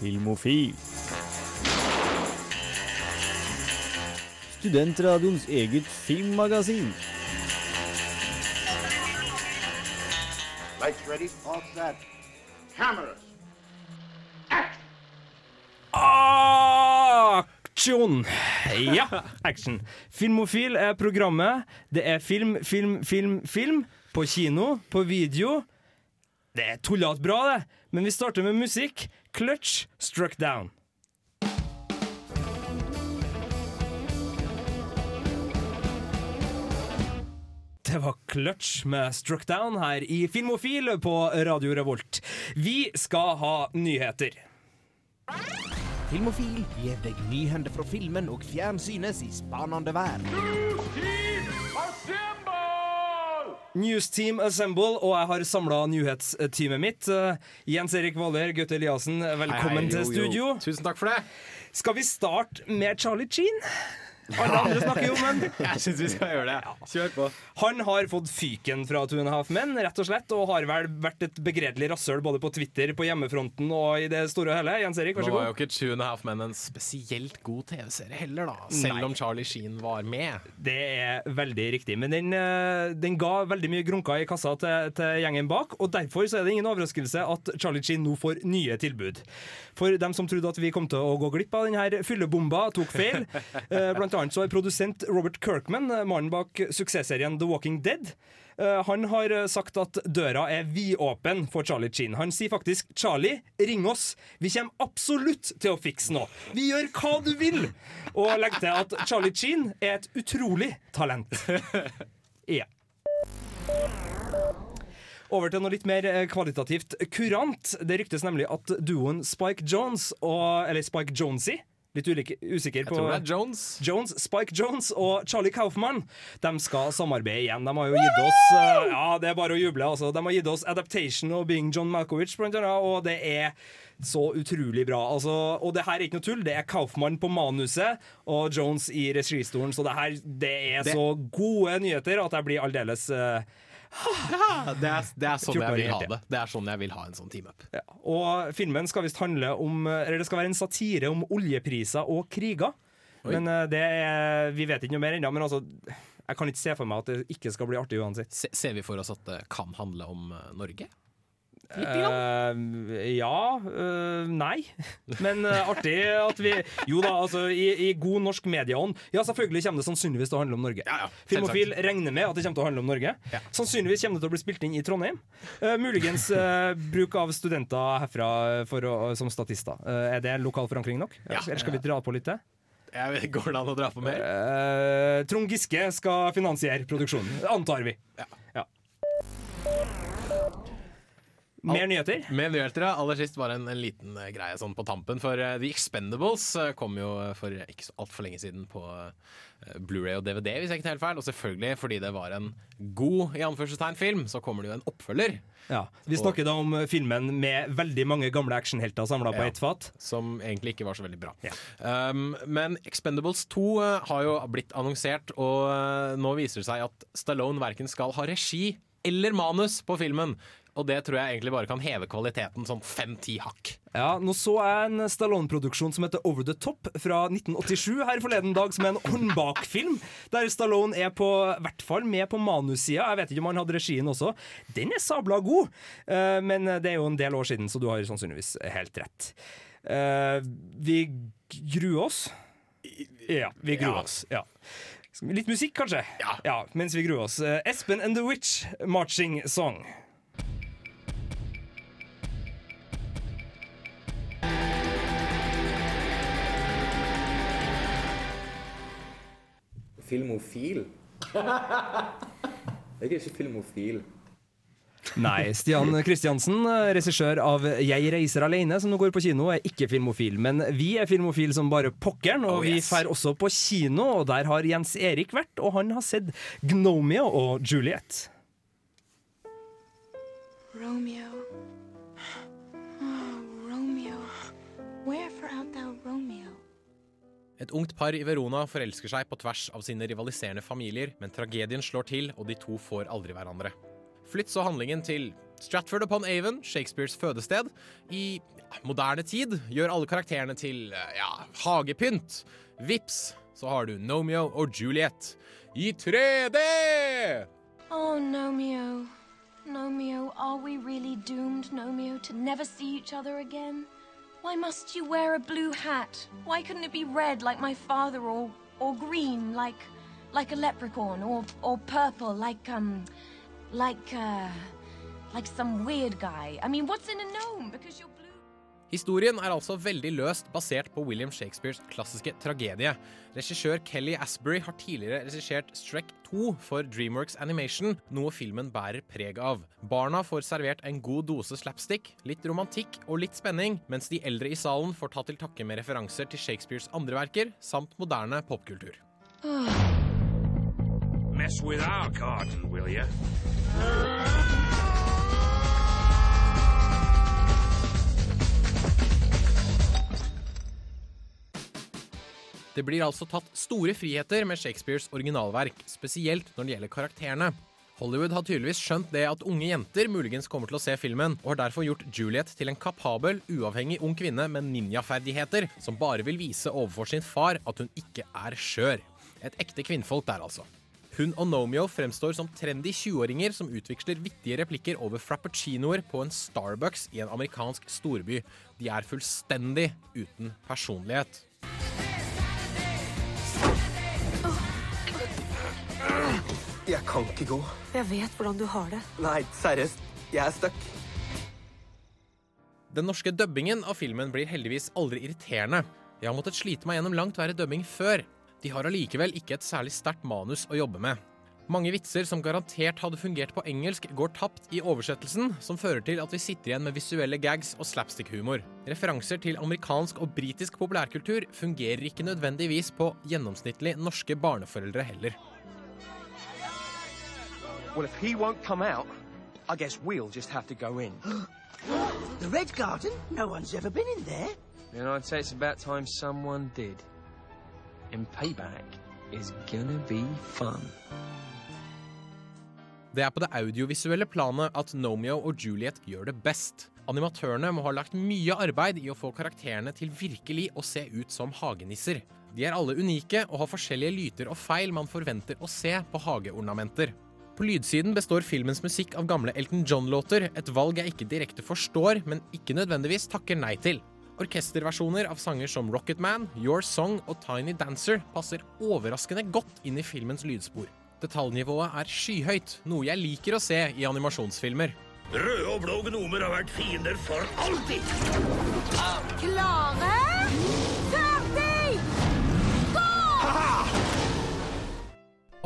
Filmofil. Studentradioens eget filmmagasin. Lights ready, all set. Cameras. Aksjon! Ja, action. Filmofil er programmet. Det er film, film, film, film. På kino, på video. Det er tullete bra, det. Men vi starter med musikk. Clutch struck down. Det var Clutch med Struck Down her i Filmofil på Radio Revolt. Vi skal ha nyheter. Filmofil gir deg nyhender fra filmen og fjernsynets i spanende vær. News Team Assemble, og jeg har samla nyhetsteamet mitt. Uh, Jens Erik Waller, Gaute Eliassen, velkommen til studio. Tusen takk for det. Skal vi starte med Charlie Sheen? Alle andre snakker jo, men Jeg syns vi skal gjøre det. Kjør på. Han har fått fyken fra Two and a Half Men, rett og slett, og har vel vært et begredelig rasshøl både på Twitter, på hjemmefronten og i det store og hele. Jens Erik, vær så god. Nå var jo ikke Two and a Half Men en spesielt god TV-serie heller, da. Selv Nei. om Charlie Sheen var med. Det er veldig riktig. Men den, eh, den ga veldig mye grunker i kassa til, til gjengen bak, og derfor så er det ingen overraskelse at Charlie Sheen nå får nye tilbud. For dem som trodde at vi kom til å gå glipp av denne fyllebomba, tok feil. Eh, Blant annet så er produsent Robert Kirkman, eh, mannen bak suksessserien The Walking Dead, eh, han har eh, sagt at døra er vidåpen for Charlie Chin. Han sier faktisk 'Charlie, ring oss. Vi kommer absolutt til å fikse noe. Vi gjør hva du vil!' Og legger til at Charlie Chin er et utrolig talent. Ja. Over til noe litt mer kvalitativt kurant. Det ryktes nemlig at duoen Spike Jones og Eller Spike Jonesy Litt ulike, usikker Jeg tror det er Jones. Jones, Spike Jones og Charlie Kaufman De skal samarbeide igjen. De har jo gitt oss eh, Ja, det er bare å juble. Altså. De har gitt oss Adaptation og Being John Malkovich, blant annet, og det er så utrolig bra. Altså, og det her er ikke noe tull. Det er Kaufmann på manuset og Jones i registolen, så det her det er Det- så gode nyheter at jeg blir aldeles Det er, det er sånn jeg vil ha det. Det er sånn jeg vil ha en sånn team-up. ja. Og filmen skal visst handle om Eller det skal være en satire om oljepriser og kriger. Oi. Men eh, det er, vi vet ikke noe mer ennå. Men altså, jeg kan ikke se for meg at det ikke skal bli artig uansett. Se, ser vi for oss at det kan handle om eh, Norge? Eh, ja Uh, Nei. Men uh, artig at vi Jo da, altså i, i god norsk medieånd. Ja, selvfølgelig kommer det sannsynligvis til å handle om Norge. Ja, ja, Filmofil regner med at det kommer til å handle om Norge. Ja. Sannsynligvis kommer det til å bli spilt inn i Trondheim. Eh, muligens bruk av studenter herfra for å, som statister. Eh, er det lokal forankring nok? Ja. Eller skal vi dra på litt til? Jeg vet, går det an å dra på mer? Eh, Trond Giske skal finansiere produksjonen, antar vi. Ja. Mer nyheter? Mer nyheter, ja. Aller sist bare en, en liten eh, greie sånn på tampen. For eh, The Expendables eh, kom jo for ikke så altfor lenge siden på Blu-ray og DVD, hvis jeg ikke tar helt feil. Og selvfølgelig, fordi det var en god i anførselstegn film, så kommer det jo en oppfølger. Ja, Vi snakker da om filmen med veldig mange gamle actionhelter samla på Ja. ett fat. Som egentlig ikke var så veldig bra. Ja. Um, men Expendables 2 eh, har jo blitt annonsert, og nå viser det seg at Stallone verken skal ha regi eller manus på filmen. Og det tror jeg egentlig bare kan heve kvaliteten sånn fem-ti hakk. Ja, Nå så jeg en Stallone-produksjon som heter Over the Top fra 1987 her forleden dag, som er en håndbakfilm, der Stallone er på hvert fall med på manussida. Jeg vet ikke om han hadde regien også. Den er sabla god, Eh, men det er jo en del år siden, så du har sannsynligvis helt rett. Eh, vi gruer oss. Ja, vi gruer Ja. oss. Ja. Litt musikk, kanskje? Ja. Mens vi gruer oss. Eh, Espen and the Witch, 'Marching Song'. Filmofil? Jeg er ikke filmofil. Nei, Stian Kristiansen, regissør av 'Jeg reiser alene', som nå går på kino, er ikke filmofil. Men vi er filmofil som bare pokkeren, og Oh, vi yes. drar også på kino. Og der har Jens Erik vært, og han har sett 'Gnomia' og 'Juliet'. Romeo. Et ungt par i Verona forelsker seg på tvers av sine rivaliserende familier, men tragedien slår til, og de to får aldri hverandre. Flytt så handlingen til Stratford upon Avon, Shakespeares fødested, i moderne tid gjør alle karakterene til eh, ja, hagepynt. Vips, så har du Nomeo og Juliet i 3D! Oh, Nomeo. Nomeo, are we really doomed, Nomeo, to never see each other again? Why must you wear a blue hat? Why couldn't it be red like my father or or green like like a leprechaun or or purple like um like uh like some weird guy? I mean, what's in a gnome because you're? Historien er altså veldig løst basert på William Shakespeares klassiske tragedie. Regissør Kelly Asbury har tidligere regissert Strek 2 for Dreamworks Animation, noe filmen bærer preg av. Barna får servert en god dose slapstick, litt romantikk og litt spenning, mens de eldre i salen får ta til takke med referanser til Shakespeares andre verker, samt moderne popkultur. Mess with our garden, will you? Det blir altså tatt store friheter med Shakespeares originalverk, spesielt når det gjelder karakterene. Hollywood har tydeligvis skjønt det at unge jenter muligens kommer til å se filmen, og har derfor gjort Juliet til en kapabel, uavhengig ung kvinne med ninjaferdigheter, som bare vil vise overfor sin far at hun ikke er skjør. Et ekte kvinnfolk der, altså. Hun og Nomeo fremstår som trendy 20-åringer som utveksler vittige replikker over frappuccinoer på en Starbucks i en amerikansk storby. De er fullstendig uten personlighet. Jeg kan ikke gå. Jeg vet hvordan du har det. Nei, seriøst. Jeg er stuck. Den norske dubbingen av filmen blir heldigvis aldri irriterende. Jeg har måttet slite meg gjennom langt verre dubbing før. De har allikevel ikke et særlig sterkt manus å jobbe med. Mange vitser som garantert hadde fungert på engelsk, går tapt i oversettelsen, som fører til at vi sitter igjen med visuelle gags og slapstick-humor. Referanser til amerikansk og britisk populærkultur fungerer ikke nødvendigvis på gjennomsnittlig norske barneforeldre heller. Well, if he won't come out, I guess we'll just have to go in. The Red Garden? No one's ever been in there. Then I'd say it's about time someone did. And payback is gonna be fun. Det er på det audiovisuelle planet at Nomeo og Juliet gjør det best. Animatørene må ha lagt mye arbeid i å få karakterene til virkelig å se ut som hagenisser. De er alle unike og har forskjellige lyter og feil man forventer å se på hageornamenter. På lydsiden består filmens musikk av gamle Elton John-låter, et valg jeg ikke direkte forstår, men ikke nødvendigvis takker nei til. Orkesterversjoner av sanger som Rocket Man, Your Song og Tiny Dancer passer overraskende godt inn i filmens lydspor. Detaljnivået er skyhøyt, noe jeg liker å se i animasjonsfilmer. Røde og blå gnomer har vært fiender for alltid. Klare?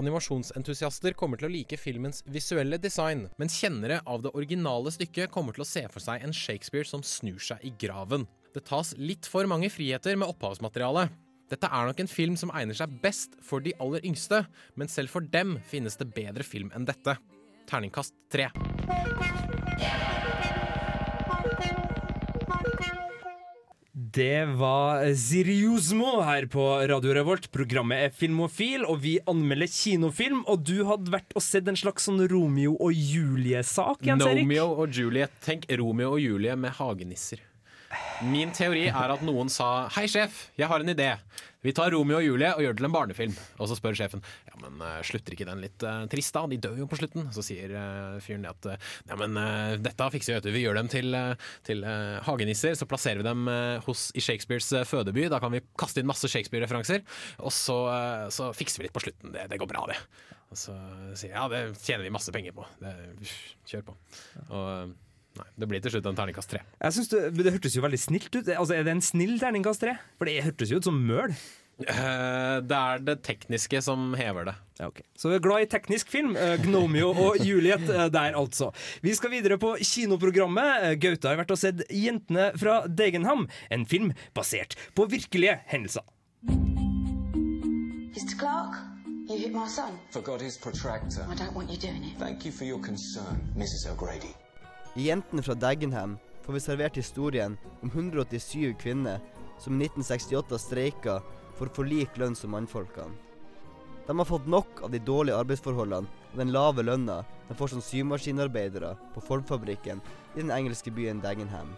Animasjonsentusiaster kommer til å like filmens visuelle design, mens kjennere av det originale stykket kommer til å se for seg en Shakespeare som snur seg i graven. Det tas litt for mange friheter med opphavsmaterialet. Dette er nok en film som egner seg best for de aller yngste, men selv for dem finnes det bedre film enn dette. Terningkast tre. Det var Siriusmo her på Radio Revolt. Programmet er Filmofil, og vi anmelder kinofilm. Og du hadde vært og sett en slags sånn Romeo og Julie-sak? Nomeo og Juliet. Tenk Romeo og Julie med hagenisser. Min teori er at noen sa Hei, sjef, jeg har en idé. Vi tar Romeo og Julie og gjør det til en barnefilm. Og så spør sjefen Ja, men eh, slutter ikke den litt uh, trist, da? De dør jo på slutten. Så sier uh, fyren at Ja, men uh, dette fikser vi, vet du. Vi gjør dem til, til hagenisser. Så plasserer vi dem hos, i Shakespeares fødeby. Da kan vi kaste inn masse Shakespeare-referanser. Og så, så fikser vi litt på slutten. Det, det går bra, det. Og så sier jeg ja, det tjener vi masse penger på. Det, kjør på. Og Nei, det blir til slutt en terningkast tre. Jeg synes det, det hørtes jo veldig snilt ut. Altså, Er det en snill terningkast tre? For det hørtes jo ut som møl. Uh, det er det tekniske som hever det. Ja, ok. Så vi er glad i teknisk film. Uh, Gnomio og Juliet uh, der, altså. Vi skal videre på kinoprogrammet. Gaute har vært og sett 'Jentene fra Degenham', en film basert på virkelige hendelser. Mr. Clark, you hit my son. Forgot his protractor. I don't want you doing it. Thank you for your concern, Mrs. O'Grady. I 'Jentene fra Dagenham' får vi servert historien om 187 kvinner som i 1968 streika for å få lik lønn som mannfolkene. De har fått nok av de dårlige arbeidsforholdene og den lave lønna de får som symaskinarbeidere på formfabrikken i den engelske byen Dagenham.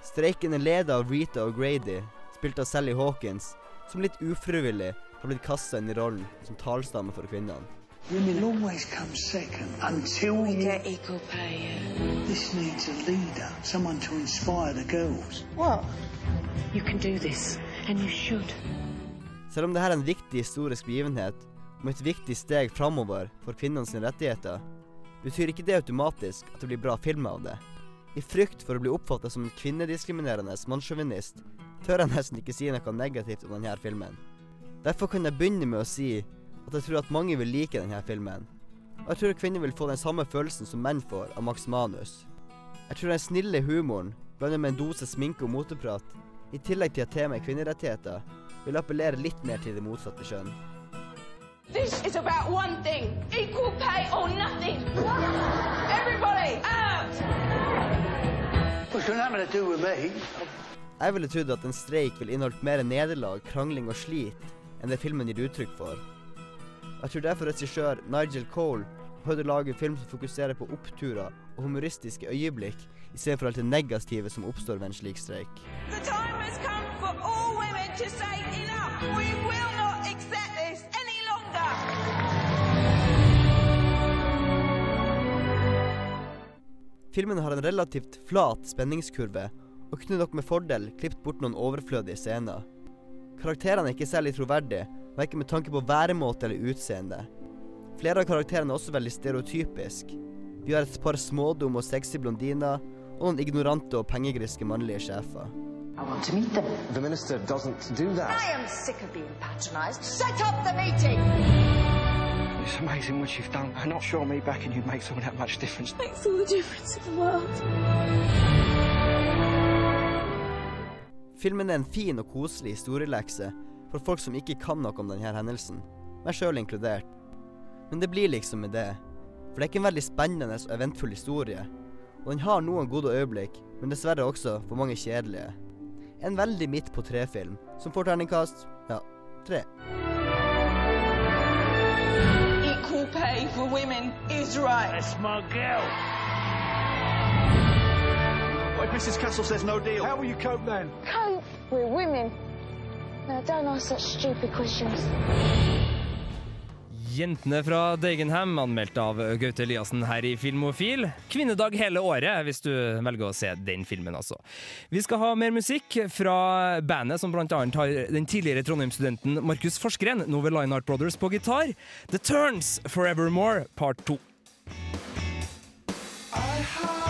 Streiken er ledet av Rita O'Grady, spilt av Sally Hawkins, som litt ufrivillig har blitt kasta inn i rollen som talstamme for kvinnene. Women always come second until We you... get equal pay, yeah. This needs a leader, someone to inspire the girls. What? You can do this, and you should. Selv om dette er en viktig historisk begivenhet om et viktig steg framover for kvinnenes rettigheter, betyr ikke det automatisk at det blir bra film av det. I frykt for å bli oppfattet som en kvinnediskriminerende mannssjåvinist tør jeg nesten ikke si noe negativt om denne filmen. Derfor kan jeg begynne med å si at jeg tror at mange vil like denne filmen. Og jeg tror kvinner vil få den samme følelsen som menn får av Max Manus. Jeg tror den snille humoren, blandet med en dose sminke og moteprat, i tillegg til at temaet kvinnerettigheter, vil appellere litt mer til det motsatte kjønn. This is about one thing equal pay or nothing. Everybody, out! What's got nothing do with me? Jeg ville trodd at en streik ville inneholdt mer nederlag, krangling og slit enn det filmen gir uttrykk for. Jeg tror derfor regissør Nigel Cole prøvde å lage en film som fokuserer på oppturer og humoristiske øyeblikk, i stedet for alt det negative som oppstår ved en slik streik. Filmen har en relativt flat spenningskurve, og kunne nok med fordel klippet bort noen overflødige scener. Karakterene er ikke særlig troverdige, verken med tanke på væremåte eller utseende. Flere av karakterene er også veldig stereotypisk. Vi har et par smådumme og sexy blondiner, og noen ignorante og pengegriske mannlige sjefer. I want to meet them. The minister doesn't do that. I am sick of being patronised. Set up the meeting. It's amazing what you've done. I'm not sure me backing you makes all that much difference. Makes all the difference in the world. Filmen er en fin og koselig historielekse for folk som ikke kan noe om denne hendelsen, meg sjøl inkludert. Men det blir liksom med det. For det er ikke en veldig spennende og eventfull historie. Og den har noen gode øyeblikk, men dessverre også for mange kjedelige. En veldig midt på tre-film, som får terningkast ja, tre. Equal pay for women is right. That's my girl. If Mrs. Castle says no deal? How will you cope then? Cope. We're women. Now, don't ask such stupid questions. Jentene fra Dagenham, anmeldt av Gaute Eliassen her i Filmofil. Kvinnedag hele året, hvis du velger å se den filmen, altså. Vi skal ha mer musikk fra bandet som annet har den tidligere Trondheim-studenten Markus Forsgren nå ved Line Art Brothers på gitar. The Turns Forevermore part 2. Three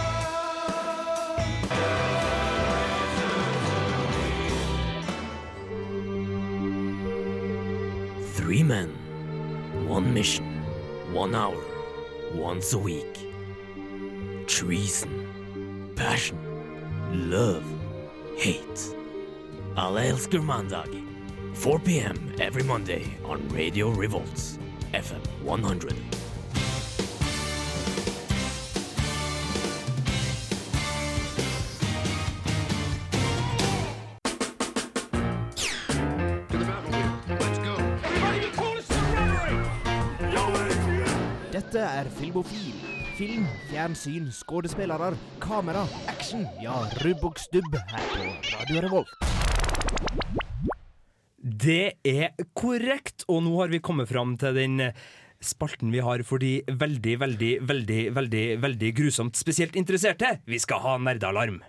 men, one mission, one hour, once a week. Treason, passion, love, hate. Mandag. 4 p.m. every Monday on Radio Revolts, FM 100. Filmofil. Film, fjernsyn, skuespillere, kamera, action. Ja, rubb og stubb her på Radio Revolt. Det er korrekt, og nå har vi kommet fram til den spalten vi har for de veldig, veldig, veldig, veldig, veldig grusomt spesielt interesserte. Vi skal ha nerdealarm.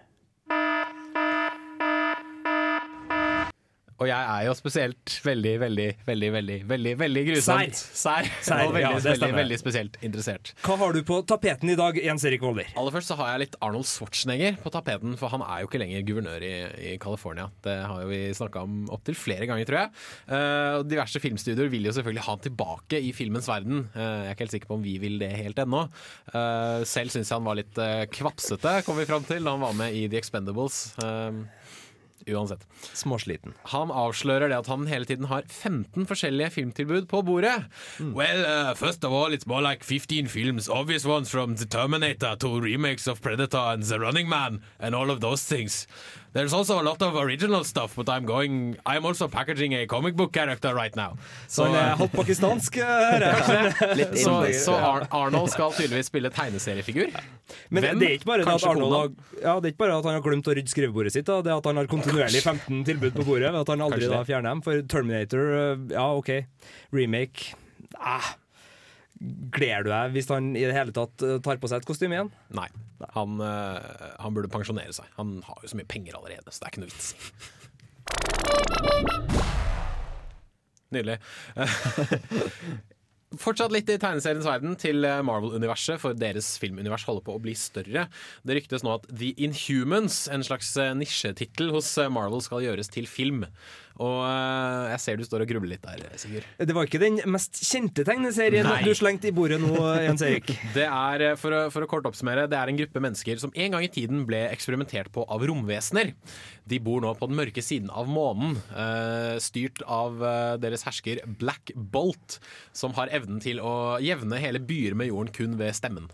Og jeg er jo spesielt veldig, veldig, veldig, veldig veldig, veldig grusomt. Sær. Sær. Og veldig, ja, veldig, veldig spesielt interessert. Hva har du på tapeten i dag, Jens Erik Volder? Aller først så har jeg litt Arnold Schwarzenegger på tapeten, for han er jo ikke lenger guvernør i, i California. Det har jo vi snakka om opptil flere ganger, tror jeg. Eh, og diverse filmstudioer vil jo selvfølgelig ha han tilbake i filmens verden. Uh, jeg er ikke helt sikker på om vi vil det helt ennå. Uh, selv syns jeg han var litt uh, kvapsete, kom vi fram til, da han var med i The Expendables. Eh, Uansett. Småsliten. Han avslører det at han hele tiden har 15 forskjellige filmtilbud på bordet. Well, uh, first of all, it's more like 15 films. Obvious ones from The Terminator to remakes of Predator and The Running Man and all of those things. There's also a lot of original stuff, but I'm going I'm also packaging a comic book character right now. Så han er halvt pakistansk, så, så Ar Arnold skal tydeligvis spille tegneseriefigur. Men Hvem? det er ikke bare det at Arnold har, ja, det er ikke bare at han har glemt å rydde skrivebordet sitt, da. det er at han har kontinuerlig 15 tilbud på bordet. At han aldri da fjerner dem. For Terminator, øh, ja OK, remake ah. Gleder du deg hvis han i det hele tatt øh, tar på seg et kostyme igjen? Nei. Han, eh, han burde pensjonere seg. Han har jo så mye penger allerede, så det er ikke noe vits. Nydelig. Fortsatt litt i tegneseriens verden til eh, Marvel-universet, for deres filmunivers holder på å bli større. Det ryktes nå at The Inhumans, en slags eh, nisjetittel hos eh, Marvel, skal gjøres til film. Og eh, jeg ser du står og grubler litt der, Sigurd. Det var ikke den mest kjente tegneserien Nei. du slengte i bordet nå, Jens Erik. Det er, eh, for å, for å kort oppsummere, det er en gruppe mennesker som en gang i tiden ble eksperimentert på av romvesener. De bor nå på den mørke siden av månen, eh, styrt av deres hersker Black Bolt, som har evnen til å jevne hele byer med jorden kun ved stemmen.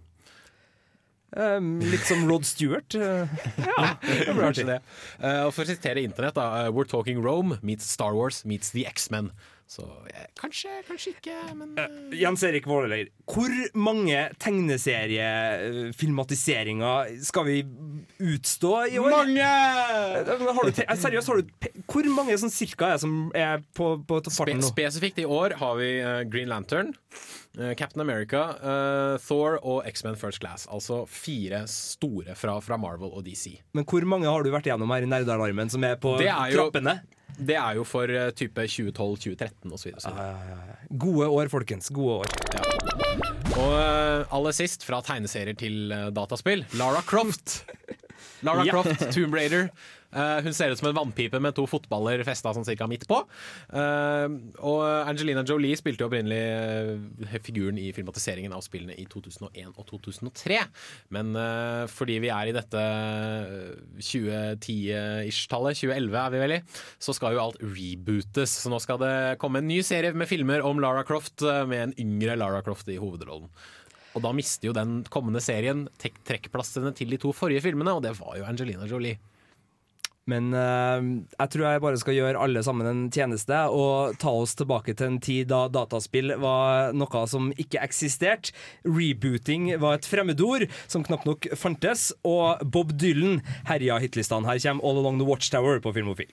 Um, litt som Rod Stewart. Ja, det blir artig det. Uh, for å sitere internett, da. eh, We're talking Rome meets Star Wars meets The X-Men. Så eh, kanskje, kanskje ikke, men eh, Jens Erik Vålereid, hvor mange tegneseriefilmatiseringer skal vi utstå i år? Mange! Har du te seriøst, har du hvor mange sånn cirka er som er på, på farten nå? spesifikt i år har vi eh, Green Lantern, eh, Captain America, uh, Thor og X-Men First Class. Altså fire store fra, fra Marvel og DC. Men hvor mange har du vært gjennom her i nerdealarmen som er på Det er jo- trappene? Det er jo for eh, type 2012, 2013 osv. Gode år, folkens. Gode år. Og eh, aller sist, fra tegneserier til eh, dataspill, Lara Croft. Lara Ja. Croft, Tomb Raider. Eh, hun ser ut som en vannpipe med to fotballer festa sånn cirka midt på. Eh, og Angelina Jolie spilte jo opprinnelig eh, figuren i filmatiseringen av spillene i 2001 og 2003. Men fordi vi er i dette eh, 2010-ish-tallet, 2011 er vi vel i, så skal jo alt rebootes. Så nå skal det komme en ny serie med filmer om Lara Croft med en yngre Lara Croft i hovedrollen. Og da mister jo den kommende serien trekkplassene til de to forrige filmene, og det var jo Angelina Jolie. Men uh, jeg tror jeg bare skal gjøre alle sammen en tjeneste og ta oss tilbake til en tid da dataspill var noe som ikke eksisterte. Rebooting var et fremmedord som knapt nok fantes, og Bob Dylan herja hitlistene. Her kommer All Along The Watchtower på Filmofil.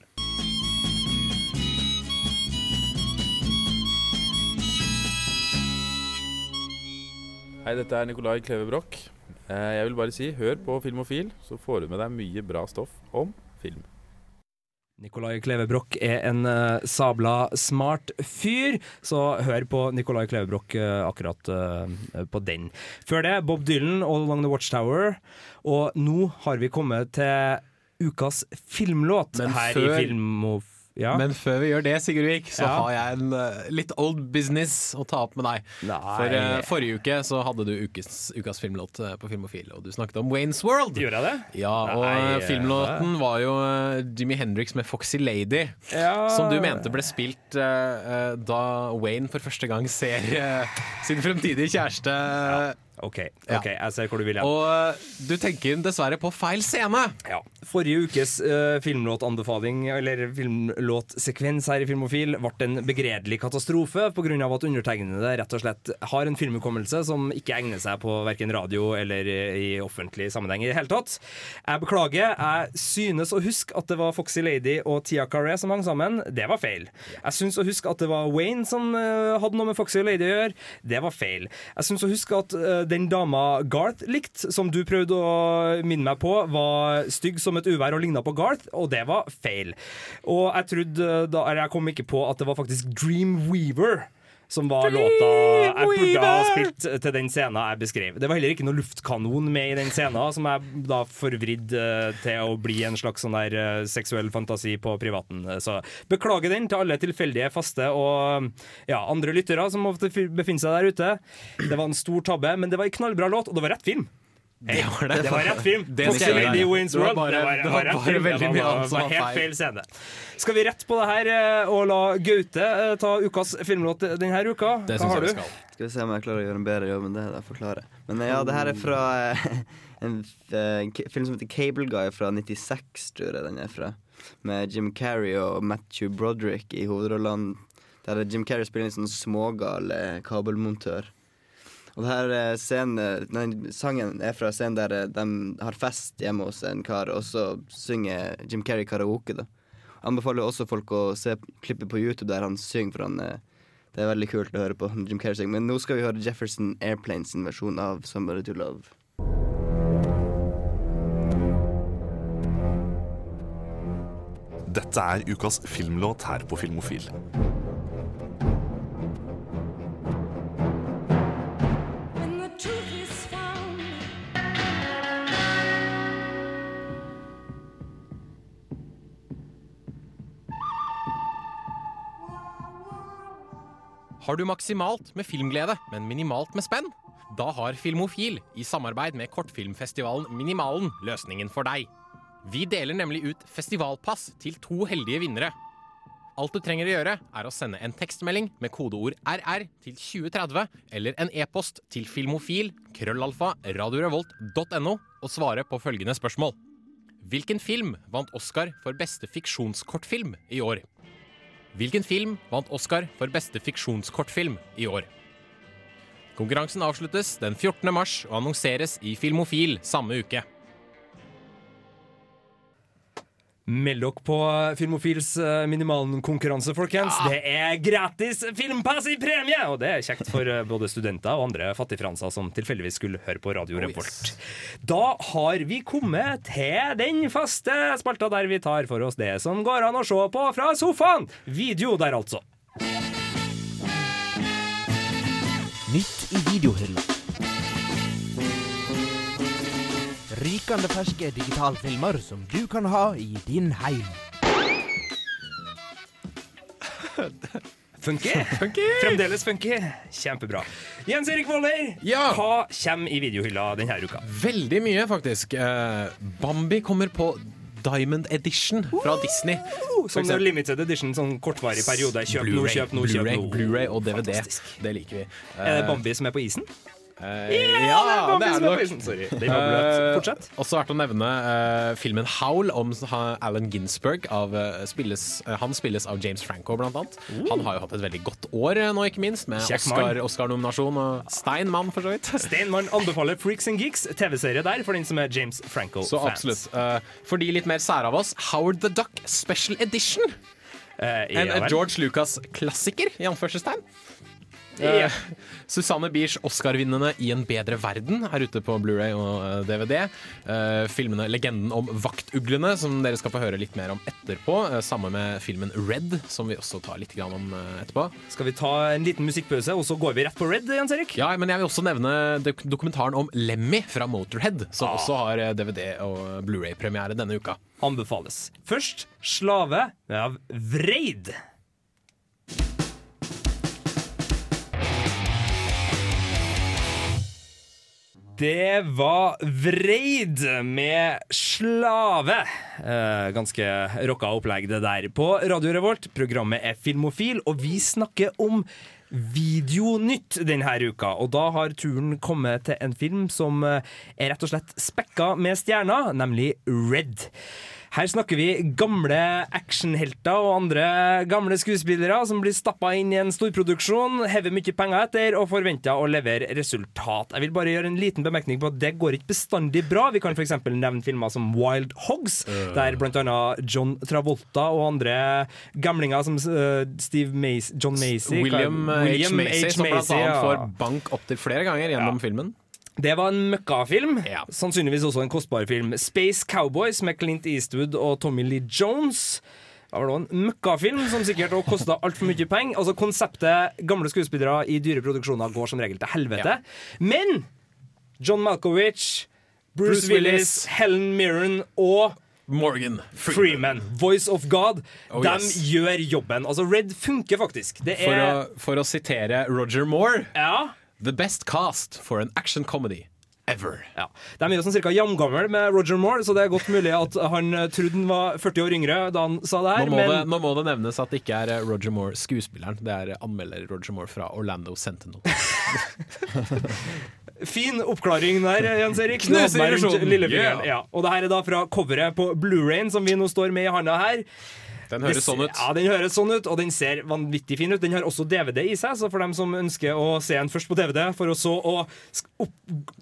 Hei, dette er Nicolai Kleve Broch. Eh, Jeg vil bare si, hør på Filmofil, så får du med deg mye bra stoff om film. Nicolai Kleve Broch er en uh, sabla smart fyr, så hør på Nicolai Kleve Broch eh, akkurat uh, på den. Før det, Bob Dylan, All Along The Watchtower. Og nå har vi kommet til ukas filmlåt Men her før- i Filmof... Ja. Men før vi gjør det, Sigurd Vik, så Ja. har jeg en uh, litt old business å ta opp med deg. Nei. For uh, Forrige uke så hadde du ukes, ukas filmlåt eh, på Filmofil, og du snakket om Waynes World. Gjorde jeg det? Ja, og Nei, filmlåten var jo uh, Jimmy Hendrix med Foxy Lady. Ja. Som du mente ble spilt da Wayne for første gang ser sin fremtidige kjæreste. OK, ok, jeg ser hvor du vil hen. Og eh, du tenker dessverre på feil scene. Ja. Forrige ukes uh, filmlåtanbefaling, eller filmlåtsekvens her i Filmofil, ble en begredelig katastrofe pga. at undertegnede rett og slett har en filmhukommelse som ikke egner seg på verken radio eller i offentlig sammenheng i det hele tatt. Jeg beklager. Jeg synes å huske at det var Foxy Lady og Tia Carré som hang sammen. Det var feil. Jeg synes å huske at det var Wayne som uh, hadde noe med Foxy Lady å gjøre. Det var feil. Jeg synes å huske at eh, den dama Garth likte, som du prøvde å minne meg på, var stygg som et uvær og ligna på Garth, og det var feil. Og jeg trodde da eller Jeg kom ikke på at det var faktisk Dreamweaver. Som var låta jeg burde ha spilt til den scenen jeg beskrev. Det var heller ikke noe luftkanon med i den scenen, som jeg da forvridd eh, til å bli en slags sånn der eh, seksuell fantasi på privaten. Så beklager den til alle tilfeldige, faste og ja, andre lyttere som ofte befinner seg der ute. Det var en stor tabbe, men det var en knallbra låt, og det var rett film. Det var, det. var rett film. Det det, det, det, Wins Det var World. bare- det var, det var rett bare film. veldig mye annet som var var helt feil. scene. Skal vi rette på det her eh, og la Gaute eh, ta ukas filmlåt denne uka? Det Hva syns har jeg du? skal. Skal vi se om jeg klarer å gjøre en bedre jobb enn det. jeg forklarer. Men eh, ja, det her er fra en film som heter Cable Guy fra 96, tror jeg den er fra. Med Jim Carrey og Matthew Broderick i hovedrollene. Der Jim Carrey spiller en sånn smågal kabelmontør. Og denne eh, scenen, nei, sangen er fra scenen der eh, de har fest hjemme hos en kar, og så synger Jim Carrey karaoke. da anbefaler også folk å se klippet på YouTube der han synger, for han eh, det er veldig kult å høre på Jim Carrey synge. Men nå skal vi høre Jefferson Airplanes versjon av 'Somebody to Love'. Dette er ukas filmlåt her på Filmofil. Har du maksimalt med filmglede, men minimalt med spenn? Da har Filmofil, i samarbeid med kortfilmfestivalen Minimalen, løsningen for deg. Vi deler nemlig ut festivalpass til to heldige vinnere. Alt du trenger å gjøre, er å sende en tekstmelding med kodeord RR til 2030, eller en e-post til filmofil krøllalfa radiorevolt.no og svare på følgende spørsmål. Hvilken film vant Oscar for beste fiksjonskortfilm i år? Hvilken film vant Oscar for beste fiksjonskortfilm i år? Konkurransen avsluttes den 14. mars og annonseres i Filmofil samme uke. Meld dere på Filmofils minimalkonkurranse, Minimalen-konkurranse, folkens. Det er gratis filmpass i premie! Og det er kjekt for eh, både studenter og andre fattigfranser som tilfeldigvis skulle høre på Radio Revolt. Da har vi kommet til den faste spalta der vi tar for oss det som går an å se på fra sofaen. Video der, altså. Nytt i videohylla. Rykende ferske digitalfilmer som du kan ha i din heim. Funky. Fremdeles funky. Kjempebra. Jens Erik Voller, hva kommer i videohylla denne uka? Veldig mye, faktisk. Eh, Bambi kommer på Diamond Edition fra Disney. For Sånn eksempel. limited edition, sånn kortvarig periode. Kjøp nå, kjøp nå, kjøp Blu-ray, nå. Blu-ray og DVD. Det liker vi. Er det Bambi som er på isen? Eh, Ja, ja, det er det nok. Sorry. Eh, Fortsett. Også verdt å nevne uh, filmen Howl om Alan Ginsberg. Av, spilles, han spilles av James Franco, blant annet. Han har jo hatt et veldig godt år nå, ikke minst, med Oscar-nominasjon Oscar-nominasjon og Steinmann, for så vidt. Steinmann anbefaler Freaks and Geeks, TV-serie der, for den som er James Franco-fans. Så absolutt. For de litt mer sære av oss, Howard the Duck Special Edition. en. George Lucas-klassiker, i anførselstegn. Eh, Susanne Biers Oscar-vinnende I en bedre verden er ute på Blu-ray og eh, DVD. Uh, filmene Legenden om vaktuglene, som dere skal få høre litt mer om etterpå. Uh, Sammen med filmen Red, som vi også tar litt grann om eh, etterpå. Skal vi ta en liten musikkpause, og så går vi rett på Red, Jens Erik? Ja, men jeg vil også nevne dok- dokumentaren om Lemmy fra Motorhead, som Ah. også har eh, DVD og Blu-ray-premiere denne uka. Anbefales. Først Slave av Vreid. Det var Vreid med Slave. Eh, ganske rocka opplegg det der. På Radio Revolt, programmet er Filmofil, og vi snakker om Videonytt denne uka. Og da har turen kommet til en film som eh, er rett og slett spekka med stjerner, nemlig Red. Her snakker vi gamle actionhelter og andre gamle skuespillere som blir stappa inn i en storproduksjon, hever mye penger etter og forventer å levere resultat. Jeg vil bare gjøre en liten bemerkning på at det går ikke bestandig bra. Vi kan f.eks. nevne filmer som Wild Hogs, der bl.a. John Travolta og andre gamlinger som eh, Steve Mace, John Macy William, William H. Macy, som Macy som bl.a. ja. får bank opptil flere ganger gjennom filmen. Det var en møkkafilm. Sannsynligvis også en kostbar film. Space Cowboys med Clint Eastwood og Tommy Lee Jones. Det var da en møkkafilm som sikkert òg kosta altfor mye penger. Altså Konseptet gamle skuespillere i dyre produksjoner går som regel til helvete. Men John Malkovich, Bruce, Bruce Willis, Willis. Helen Mirren og Morgan Freeman. Voice of God. Oh, de yes. gjør jobben. Altså Red funker faktisk. Det For, er å, for å sitere Roger Moore Ja The best cast for an action comedy ever. Ja. De er jo sånn cirka jamgammel med Roger Moore, så det er godt mulig at han eh, trodde han var 40 år yngre da han sa det Nå her. må, Men det, nå må det nevnes at det ikke er eh, Roger Moore skuespilleren, det er anmelder Roger Moore fra Orlando Sentinel. fin oppklaring der, Jens Erik. Knuser illusjonen. Yeah. Ja. Og det her er da fra coveret på Blu-rayen som vi nå står med i handa her. Den høres sånn ut. Ja, den høres sånn ut, og den ser vanvittig fin ut. Den har også DVD i seg, så for dem som ønsker å se den først på DVD, for å så å opp,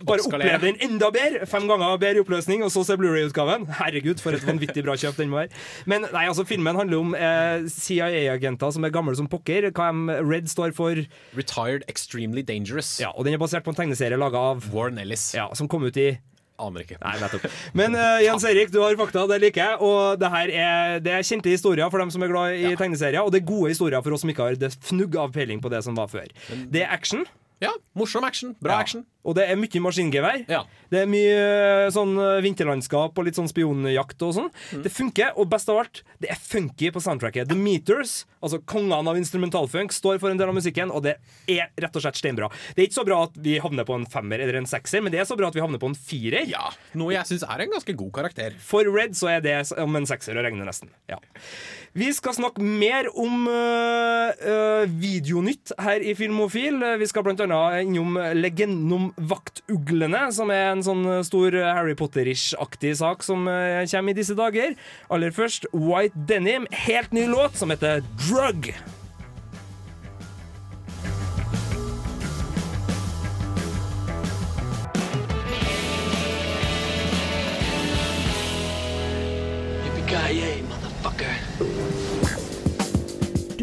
bare Oppskalere. oppleve den enda bedre, fem ganger bedre oppløsning, og så se Blu-ray-utgaven. Herregud, for et vanvittig bra kjøp den må være. Men nei, altså, filmen handler om eh, CIA-agenter som er gamle som pokker. Hva Red står for. Retired Extremely Dangerous. Ja, og den er basert på en tegneserie laga av Warren Ellis. Ja, som kom ut i Aner ikke. Nei, nettopp. Men uh, Jens Erik, du har fakta, det liker jeg. Og det her er, det er kjente historier for dem som er glad i tegneserier, og det er gode historier for oss som ikke har det fnugg av peiling på det som var før. Det er action. Ja, morsom action. Bra Ja. action. Og det er mye maskingevær. Ja. Det er mye eh, sånn eh, vinterlandskap og litt sånn spionjakt og sånn. Mm. Det funker, og best av alt, det er funky på soundtracket. The Meters, altså kongene av instrumentalfunk, står for en del av musikken, og det er rett og slett steinbra. Det er ikke så bra at vi havner på en femmer eller en sekser, men det er så bra at vi havner på en firer. Ja, Noe jeg syns er en ganske god karakter. For Red så er det om en sekser å regne, nesten. Ja. Vi skal snakke mer om øh, øh, videonytt her i Filmofil. Vi skal blant annet innom legenden vaktuglene, som er en sånn stor Harry Potter-ish-aktig sak som øh, kommer i disse dager. Aller først White Denim, helt ny låt som heter Drug.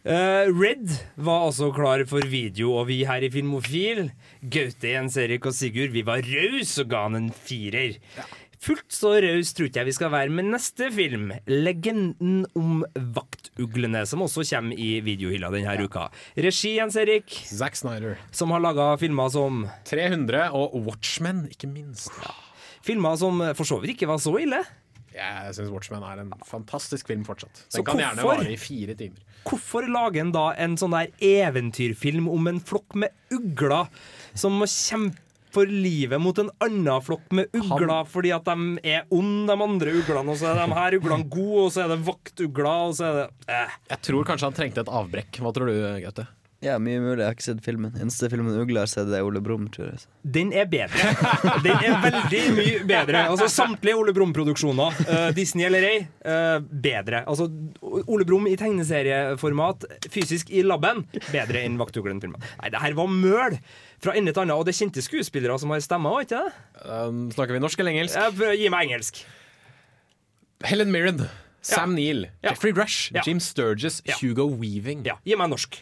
Eh, Red var altså klar for video, og vi her i Filmofil, Gaute, Jens Erik og Sigurd, vi var rause og ga han en firer. Fullt så raus tror ikke jeg vi skal være med neste film, 'Legenden om vaktuglene', som også kommer i videohylla denne uka. Regi, Jens Erik, Zack Snyder. som har laga filmer som 300 og Watchmen, ikke minst. Filmer som for så vidt ikke var så ille. Jeg syns Watchmen er en fantastisk film fortsatt. Så Den kan gjerne hvorfor- vare i fire timer. Hvorfor lage en da en sånn der eventyrfilm om en flokk med ugler som må kjempe for livet mot en annen flokk med ugler fordi at de er onde, de andre uglene, og så er de her uglene gode, og så er det vaktugler, og så er det eh. Jeg tror kanskje han trengte et avbrekk. Hva tror du, Gaute? Ja, mye mulig. Jeg har ikke sett filmen. Eneste filmen Ugle har sett, er Ole Brumm, tror jeg. Den er bedre. Den er veldig mye bedre. Altså Samtlige Ole Brumm-produksjoner, uh, Disney eller ei, uh, bedre. Altså Ole Brumm i tegneserieformat, fysisk i laben, bedre enn Vaktuglen-filmen. Nei, det her var møl fra ende til annen, og det er kjente skuespillere som har stemmer, ikke det? Um, snakker vi norsk eller engelsk? Uh, gi meg engelsk. Helen Mirren, Sam Neill, Ja. Jeffrey Rush, Ja. Jim Sturges. Ja. Hugo Weaving. Ja, gi meg norsk.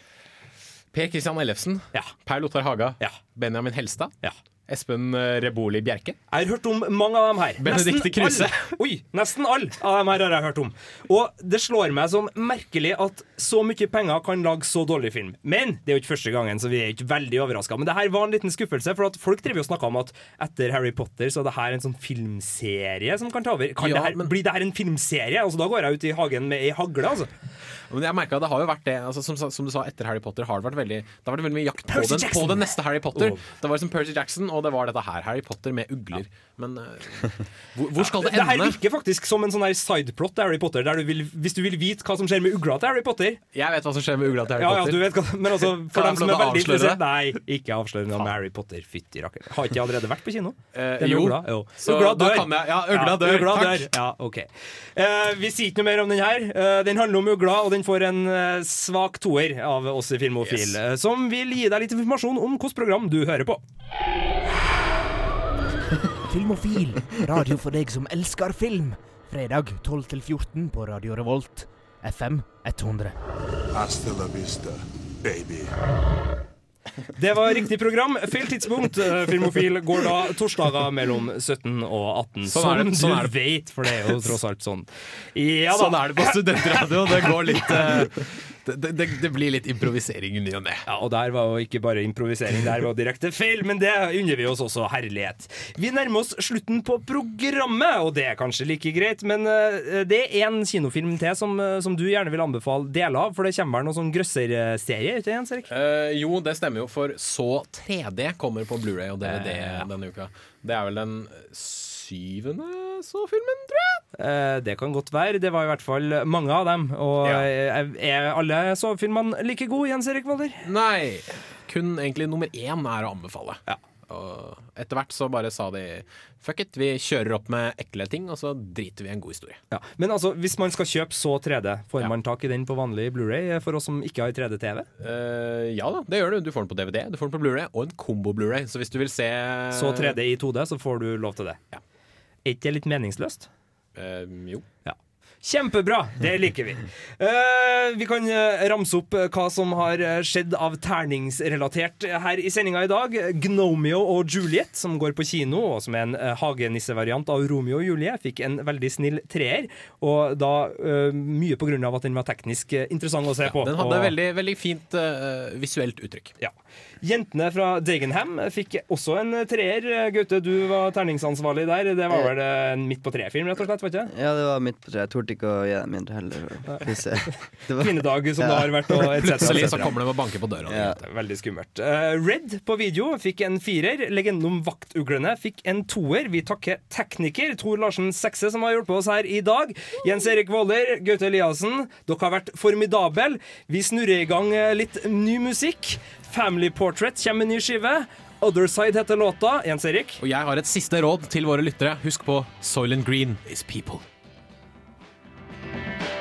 Per Christian Ellefsen, Ja. Per Lothar Haga, Ja. Benjamin Helstad, Ja. Espen eh, Reboli Bjerke. Jeg har hørt om mange av dem her. Benedicte Kruse. Oi, nesten alle av dem her har jeg hørt om. Og det slår meg som merkelig at så mye penger kan lage så dårlig film. Men det er jo ikke første gangen, så vi er ikke veldig overraska. Men det her var en liten skuffelse, for at folk driver og snakker om at etter Harry Potter så er det her en sånn filmserie som kan ta over. Kan Ja, det her, men- Blir det her en filmserie? Altså, da går jeg ut i hagen med ei hagle, altså. Men jeg merket, det har jo vært det altså, som, som du sa, etter Harry Potter har det vært veldig Det vært veldig mye jakt på den, på den neste Harry Potter. Oh. Det var liksom Percy Jackson, og det var dette her. Harry Potter med ugler. Men uh, hvor, hvor skal det ende? Det her virker faktisk som en sånn sideplot til Harry Potter, der du vil, hvis du vil vite hva som skjer med ugla til Harry Potter Jeg vet hva som skjer med ugla til Harry Ja, ja, Potter. du vet hva Men altså, for dem som er veldig interessert? Nei, ikke avslør noe om Harry Potter. Fytti rakker. Har ikke jeg allerede vært på kino? Eh, jo. ugla? jo. Så ugla da dør. kan jeg- ja, ugla dør. ugla Takk. Ja, ok. Uh, vi sier ikke noe mer om den her. Uh, den handler om ugla, og den får en eh, svak toer av oss i Filmofil, Yes. eh, som vil gi deg litt informasjon om hvilket program du hører på. Filmofil, radio for deg som elsker film. Fredag 12-14 på Radio Revolt. FM 100. Hasta la vista, baby. Det var riktig program. Feil tidspunkt. Eh, Filmofil går da torsdager mellom 17 og 18. Sånn er det- sånn du det. vet, for det er jo tross alt sånn. Ja. Sånn er det på studentradio. Det går litt eh, det, det, det blir litt improvisering i ny og ne. Ja, og der var jo ikke bare improvisering, der var direkte feil, men det unner vi oss også herlighet. Vi nærmer oss slutten på programmet, og det er kanskje like greit, men eh, det er en kinofilm til som, eh, som du gjerne vil anbefale deler av, for det kommer vel noen sånn grøsserserie, ikke Jens Erik? Uh, jo, det stemmer jo, for så 3D kommer på Blu-ray og DVD denne uka. Det er vel den syvende så-filmen, tror jeg. Eh, det kan godt være. Det var i hvert fall mange av dem. Og ja. er alle så-filmene like gode, Jens Erik Walder? Nei. Kun egentlig nummer én er å anbefale. Og etter hvert så bare sa de fuck it, vi kjører opp med ekle ting, og så driter vi i en god historie. Ja. Men altså, hvis man skal kjøpe så 3D, får man tak i den på vanlig Blu-ray eh, for oss som ikke har 3D-TV? Uh, ja da, det gjør du. Du får den på DVD, du får den på Blu-ray og en kombo-Blu-ray. Så hvis du vil se Så 3D i 2D, så får du lov til det. Er ikke det litt meningsløst? Um, jo. Ja. Kjempebra! Det liker vi. Uh, vi kan eh, ramse opp eh, hva som har skjedd av terningsrelatert her i sendinga i dag. Gnomeo og Juliet, som går på kino, og som er en hagenissevariant av Romeo og Julie, fikk en veldig snill treer. Og da uh, mye på grunn av at den var teknisk interessant å se på. Den hadde og, veldig, veldig fint uh, visuelt uttrykk. Ja. Jentene fra Dagenham fikk også en treer. Gaute, du var terningsansvarlig der. Det var vel en midt på tre-film, rett og slett? var ikke? Ja, det var midt på tre. Jeg torde ikke å gi dem mindre heller. Det Kvinnedag som det har vært. Og et Plutselig så kommer de og banker på døra. Ja. Veldig skummelt. Uh, Red på video fikk en firer. Legenden om vaktuglene fikk en toer. Vi takker tekniker Tor Larsen Sekse, som har hjulpet oss her i dag. Jens Erik Våler, Gaute Eliassen, dere har vært formidable. Vi snurrer i gang eh, litt ny musikk. Family Portrait kommer med ny skive. Other Side heter låta. Jens Erik? Og jeg har et siste råd til våre lyttere. Husk på Soylent Green is people. Thank you.